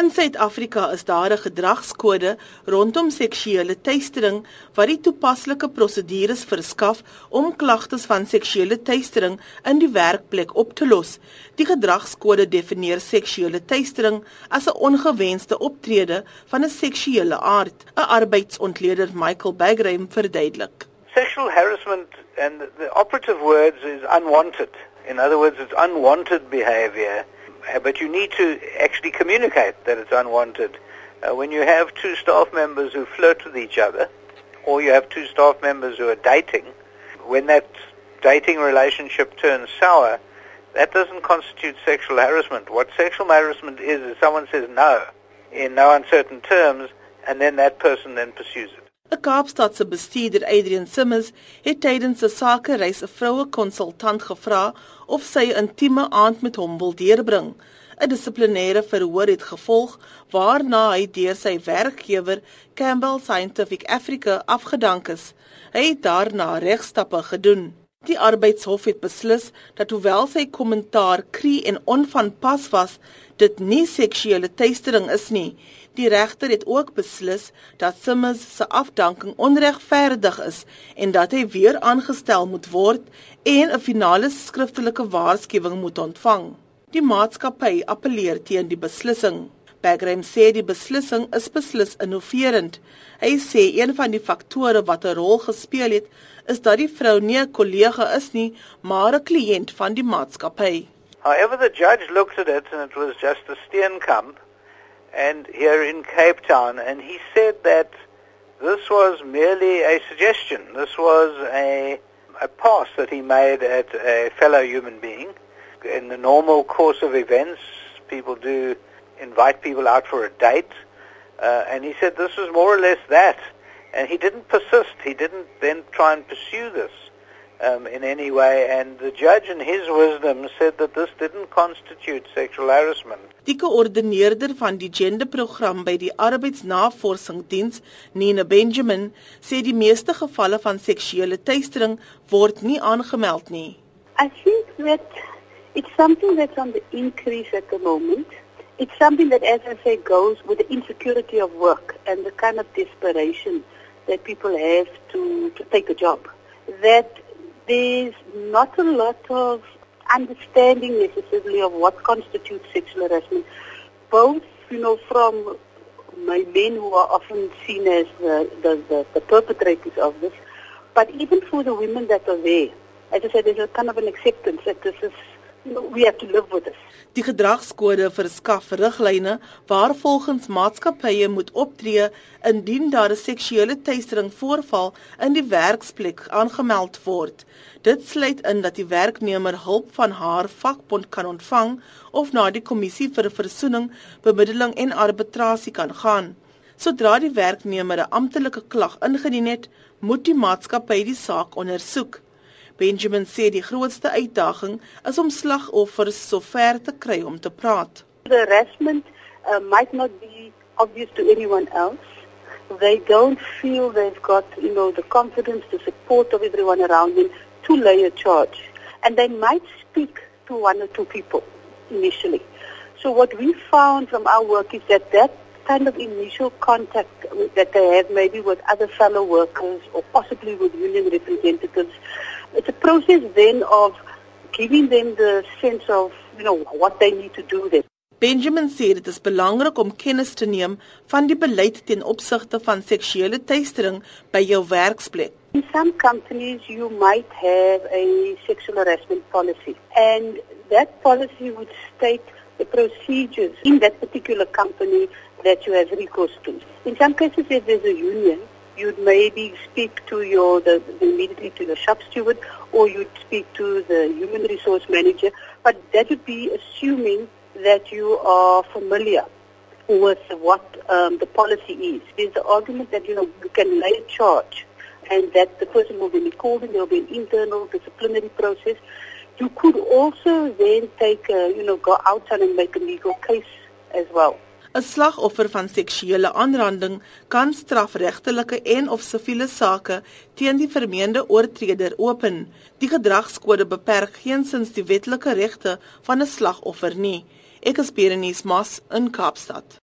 In Suid-Afrika is daar 'n gedragskode rondom seksuele teistering wat die toepaslike prosedures verskaf om klagtes van seksuele teistering in die werkplek op te los. Die gedragskode definieer seksuele teistering as 'n ongewenste optrede van 'n seksuele aard. 'n Arbeidsontleder Michael Bagraham verduidelik. Sexual harassment and the operative words is unwanted. In other words, it's unwanted behavior but you need to actually communicate that it's unwanted. Uh, when you have two staff members who flirt with each other, or you have two staff members who are dating, when that dating relationship turns sour, that doesn't constitute sexual harassment. What sexual harassment is, is someone says no in no uncertain terms, and then that person then pursues it. 'n Kaapstadse bestuurder Adrian Simmons het tydens 'n sakereis 'n vroue konsultant gevra of sy 'n intieme aand met hom wil deurbring. 'n Dissiplinêre verhoor het gevolg waarna hy deur sy werkgewer Campbell Scientific Africa afgedank is. Hy het daarna regstappe gedoen. Die arbeidshof het beslis dat hoewel sy kommentaar kree en onvanpas was, dit nie seksuele teistering is nie. Die regter het ook beslis dat Simmons se afdanking onregverdig is en dat hy weer aangestel moet word en 'n finale skriftelike waarskuwing moet ontvang. Die maatskappy appeleer teen die beslissing. Bagram sê die beslissing is beslis innoverend. Hy sê een van die faktore wat 'n rol gespeel het, is dat die vrou nie 'n kollega is nie, maar 'n kliënt van die maatskappy. However the judge looked at it and it was just a steenkamp and here in Cape Town, and he said that this was merely a suggestion. This was a, a pass that he made at a fellow human being. In the normal course of events, people do invite people out for a date, uh, and he said this was more or less that. And he didn't persist. He didn't then try and pursue this um, in any way, and the judge in his wisdom said that this didn't constitute sexual harassment. Die koördineerder van die genderprogram by die Arbeidsnavorsingsdiens, Nina Benjamin, sê die meeste gevalle van seksuele teistering word nie aangemeld nie. I think that it's something that's on the increase at the moment. It's something that, as I say, goes with the insecurity of work and the kind of desperation that people have to, to take a job. That there's not a lot of understanding necessarily of what constitutes sexual harassment, both, you know, from my men who are often seen as the, the, the, the perpetrators of this, but even for the women that are there. As I said, there's a kind of an acceptance that this is we have to live with this. Die gedragskode verskaf riglyne waar volgens maatskappye moet optree indien daar 'n seksuele teistering voorval in die werksplek aangemeld word. Dit sluit in dat die werknemer hulp van haar vakbond kan ontvang of na die kommissie vir versoening, bemiddeling en arbitrasie kan gaan. Sodra die werknemer 'n amptelike klag ingedien het, moet die maatskappy die saak ondersoek. Benjamin sê die grootste uitdaging is om slagoffers sover te kry om te praat. The harassment uh, might not be obvious to anyone else. They don't feel they've got, you know, the confidence, the support of everyone around them to lay a charge. And they might speak to one or two people initially. So what we found from our work is that that kind of initial contact that they have maybe with other fellow workers or possibly with union representatives it's a process then of giving them the sense of, you know, what they need to do then. Benjamin sê dit is belangrik om kennis te neem van die beleid ten opsigte van seksuele teistering by jou werksplek. In some companies you might have a sexual harassment policy and that policy would state the procedures in that particular company that you have recourse to. In some cases if there's a union you'd maybe speak to your the, immediately to the shop steward or you'd speak to the human resource manager but that would be assuming that you are familiar with what um, the policy is there's the argument that you know you can lay a charge and that the person will be called and there will be an internal disciplinary process you could also then take a, you know go outside and make a legal case as well 'n slagoffer van seksuele aanranding kan strafregtelike en of siviele sake teen die vermeende oortreder open. Die gedragskode beperk geensins die wetlike regte van 'n slagoffer nie. Ek is Berenice Mas in Kaapstad.